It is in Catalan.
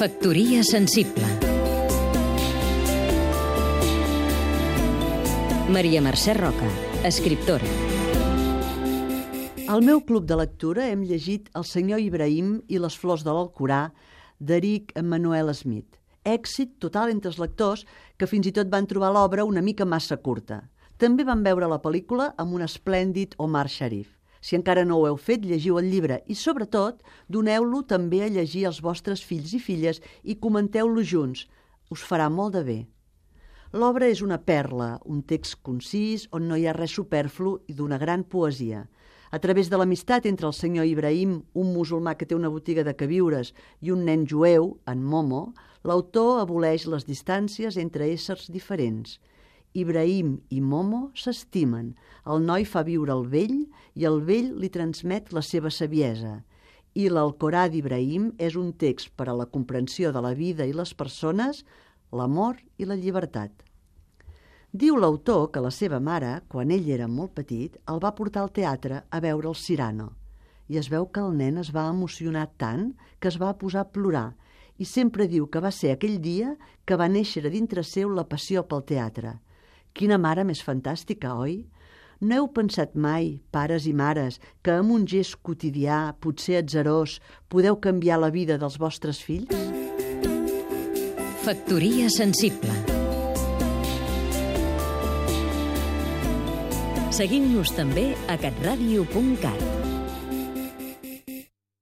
Factoria sensible Maria Mercè Roca, escriptora Al meu club de lectura hem llegit El senyor Ibrahim i les flors de l'Alcorà d'Eric Emmanuel Smith. Èxit total entre els lectors que fins i tot van trobar l'obra una mica massa curta. També van veure la pel·lícula amb un esplèndid Omar Sharif. Si encara no ho heu fet, llegiu el llibre i, sobretot, doneu-lo també a llegir als vostres fills i filles i comenteu-lo junts. Us farà molt de bé. L'obra és una perla, un text concís on no hi ha res superflu i d'una gran poesia. A través de l'amistat entre el senyor Ibrahim, un musulmà que té una botiga de queviures, i un nen jueu, en Momo, l'autor aboleix les distàncies entre éssers diferents. Ibrahim i Momo s'estimen. El noi fa viure el vell i el vell li transmet la seva saviesa. I l'Alcorà d'Ibrahim és un text per a la comprensió de la vida i les persones, l'amor i la llibertat. Diu l'autor que la seva mare, quan ell era molt petit, el va portar al teatre a veure el Cirano. I es veu que el nen es va emocionar tant que es va posar a plorar i sempre diu que va ser aquell dia que va néixer a dintre seu la passió pel teatre – Quina mare més fantàstica, oi? No heu pensat mai, pares i mares, que amb un gest quotidià, potser atzerós, podeu canviar la vida dels vostres fills? Factoria sensible Seguim-nos també a catradio.cat